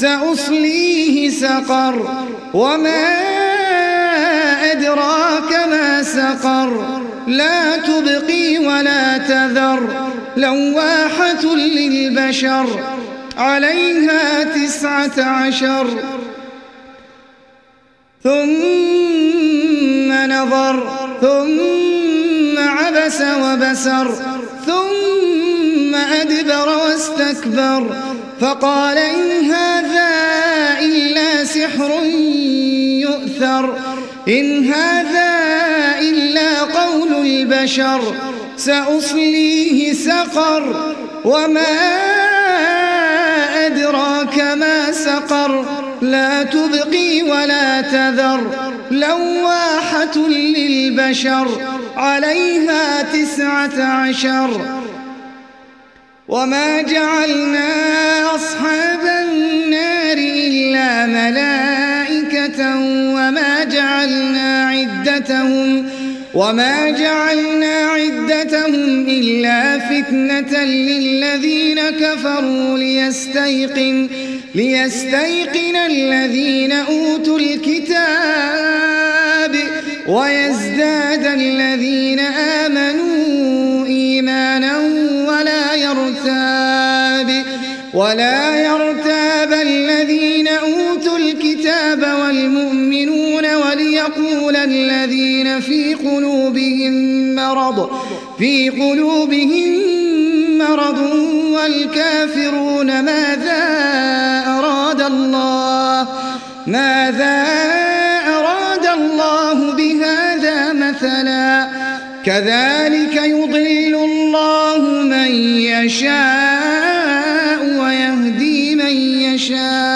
سأصليه سقر وما أدراك ما سقر. لا تبقي ولا تذر لواحة للبشر عليها تسعة عشر. ثم نظر ثم عبس وبسر ثم أدبر واستكبر. فقال إن سحر يؤثر. إن هذا إلا قول البشر سأصليه سقر. وما أدراك ما سقر. لا تبقي ولا تذر. لواحة للبشر عليها تسعة عشر. وما جعلنا أصحاب النار إلا ملائكة وما جعلنا عدتهم وما جعلنا عدتهم إلا فتنة للذين كفروا ليستيقن ليستيقن الذين أوتوا الكتاب ويزداد الذين آمنوا إيمانا ولا يرتاب ولا أوتوا الكتاب والمؤمنون وليقول الذين في قلوبهم مرض في قلوبهم مرض والكافرون ماذا أراد الله؟ ماذا أراد الله بهذا مثلا؟ كذلك يضل الله من يشاء ويهدي من يشاء.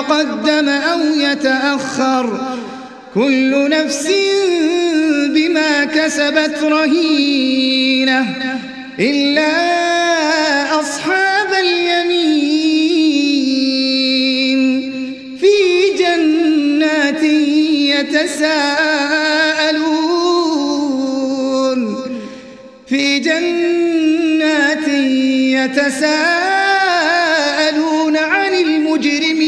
يتقدم أو يتأخر كل نفس بما كسبت رهينة إلا أصحاب اليمين في جنات يتساءلون في جنات يتساءلون عن المجرمين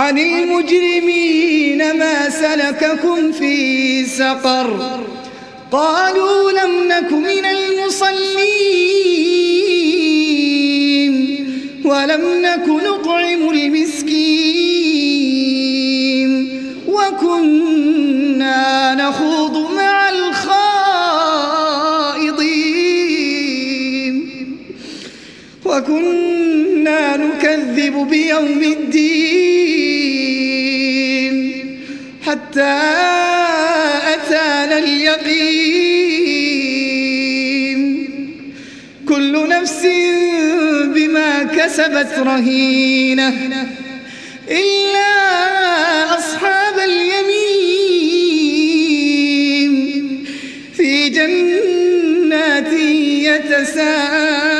عن المجرمين ما سلككم في سقر. قالوا لم نك من المصلين ولم نك نطعم المسكين وكنا نخوض مع الخائضين. وكنا نكذب بيوم الدين. حتى أتانا اليقين. كل نفس بما كسبت رهينة. إلا أصحاب اليمين. في جنات يتساءلون.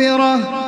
هو